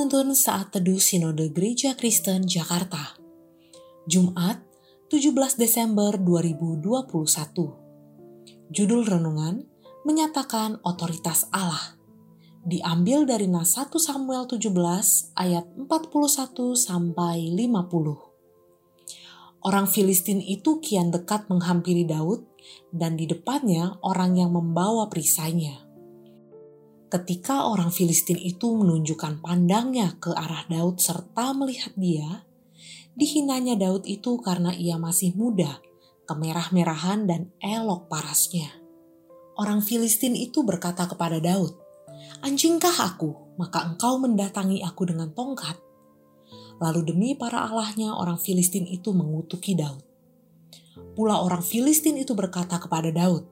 Penuntun Saat Teduh Sinode Gereja Kristen Jakarta. Jumat 17 Desember 2021 Judul Renungan Menyatakan Otoritas Allah. Diambil dari Nas 1 Samuel 17 ayat 41 sampai 50 Orang Filistin itu kian dekat menghampiri Daud dan di depannya orang yang membawa perisainya Ketika orang Filistin itu menunjukkan pandangnya ke arah Daud serta melihat dia, dihinanya Daud itu karena ia masih muda, kemerah-merahan dan elok parasnya. Orang Filistin itu berkata kepada Daud, Anjingkah aku, maka engkau mendatangi aku dengan tongkat? Lalu demi para allahnya orang Filistin itu mengutuki Daud. Pula orang Filistin itu berkata kepada Daud,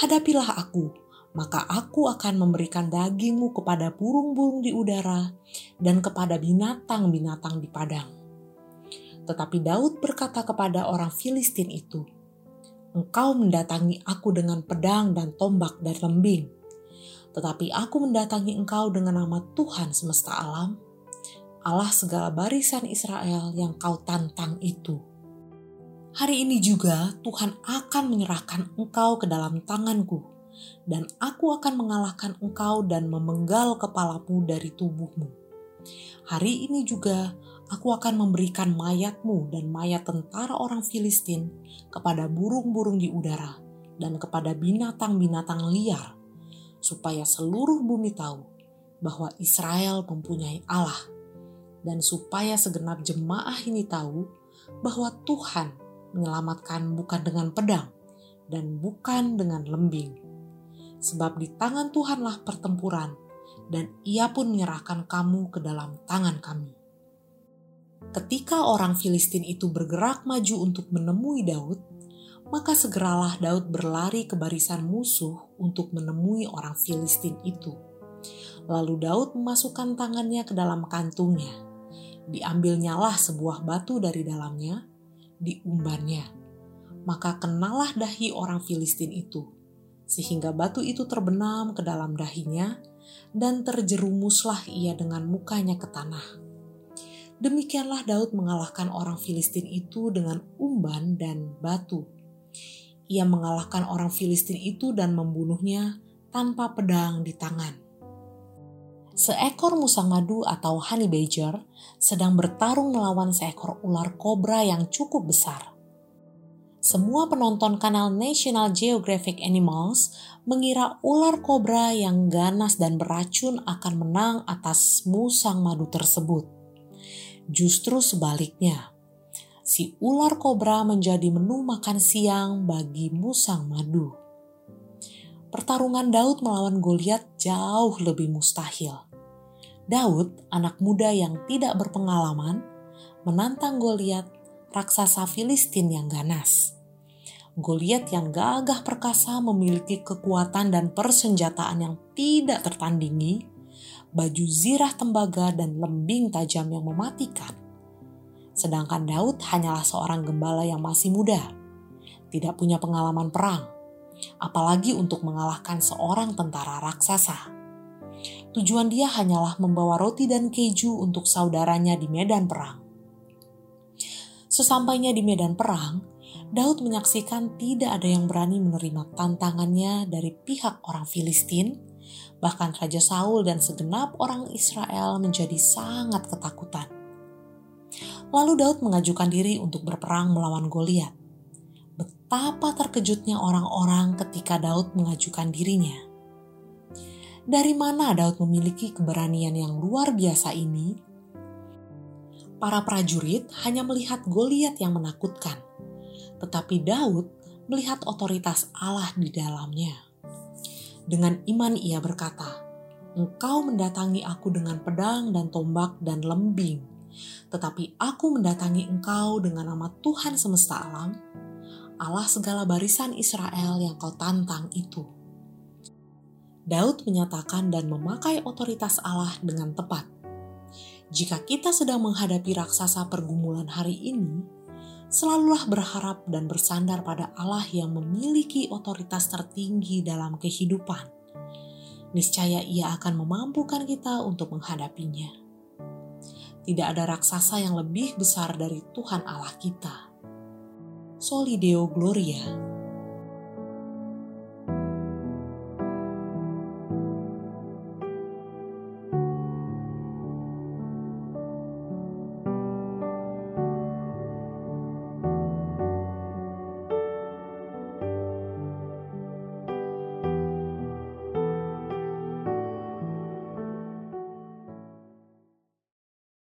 Hadapilah aku, maka aku akan memberikan dagingmu kepada burung-burung di udara dan kepada binatang-binatang di padang. Tetapi Daud berkata kepada orang Filistin itu, Engkau mendatangi aku dengan pedang dan tombak dan lembing, tetapi aku mendatangi engkau dengan nama Tuhan semesta alam, Allah segala barisan Israel yang kau tantang itu. Hari ini juga Tuhan akan menyerahkan engkau ke dalam tanganku, dan aku akan mengalahkan engkau dan memenggal kepalamu dari tubuhmu. Hari ini juga aku akan memberikan mayatmu dan mayat tentara orang Filistin kepada burung-burung di udara dan kepada binatang-binatang liar, supaya seluruh bumi tahu bahwa Israel mempunyai Allah, dan supaya segenap jemaah ini tahu bahwa Tuhan menyelamatkan bukan dengan pedang dan bukan dengan lembing, sebab di tangan Tuhanlah pertempuran, dan ia pun menyerahkan kamu ke dalam tangan kami. Ketika orang Filistin itu bergerak maju untuk menemui Daud, maka segeralah Daud berlari ke barisan musuh untuk menemui orang Filistin itu. Lalu Daud memasukkan tangannya ke dalam kantungnya. Diambilnyalah sebuah batu dari dalamnya, diumbarnya. Maka kenalah dahi orang Filistin itu sehingga batu itu terbenam ke dalam dahinya, dan terjerumuslah ia dengan mukanya ke tanah. Demikianlah Daud mengalahkan orang Filistin itu dengan umban dan batu. Ia mengalahkan orang Filistin itu dan membunuhnya tanpa pedang di tangan. Seekor musang madu atau honey badger sedang bertarung melawan seekor ular kobra yang cukup besar semua penonton kanal National Geographic Animals mengira ular kobra yang ganas dan beracun akan menang atas musang madu tersebut. Justru sebaliknya, si ular kobra menjadi menu makan siang bagi musang madu. Pertarungan Daud melawan Goliat jauh lebih mustahil. Daud, anak muda yang tidak berpengalaman, menantang Goliat raksasa Filistin yang ganas. Goliat yang gagah perkasa memiliki kekuatan dan persenjataan yang tidak tertandingi, baju zirah tembaga dan lembing tajam yang mematikan. Sedangkan Daud hanyalah seorang gembala yang masih muda, tidak punya pengalaman perang, apalagi untuk mengalahkan seorang tentara raksasa. Tujuan dia hanyalah membawa roti dan keju untuk saudaranya di medan perang. Sesampainya di medan perang, Daud menyaksikan tidak ada yang berani menerima tantangannya dari pihak orang Filistin, bahkan Raja Saul dan segenap orang Israel menjadi sangat ketakutan. Lalu Daud mengajukan diri untuk berperang melawan Goliat. Betapa terkejutnya orang-orang ketika Daud mengajukan dirinya. Dari mana Daud memiliki keberanian yang luar biasa ini? Para prajurit hanya melihat Goliat yang menakutkan tetapi Daud melihat otoritas Allah di dalamnya. Dengan iman ia berkata, Engkau mendatangi aku dengan pedang dan tombak dan lembing, tetapi aku mendatangi engkau dengan nama Tuhan semesta alam, Allah segala barisan Israel yang kau tantang itu. Daud menyatakan dan memakai otoritas Allah dengan tepat. Jika kita sedang menghadapi raksasa pergumulan hari ini, selalulah berharap dan bersandar pada Allah yang memiliki otoritas tertinggi dalam kehidupan. Niscaya Ia akan memampukan kita untuk menghadapinya. tidak ada raksasa yang lebih besar dari Tuhan Allah kita. Solideo Gloria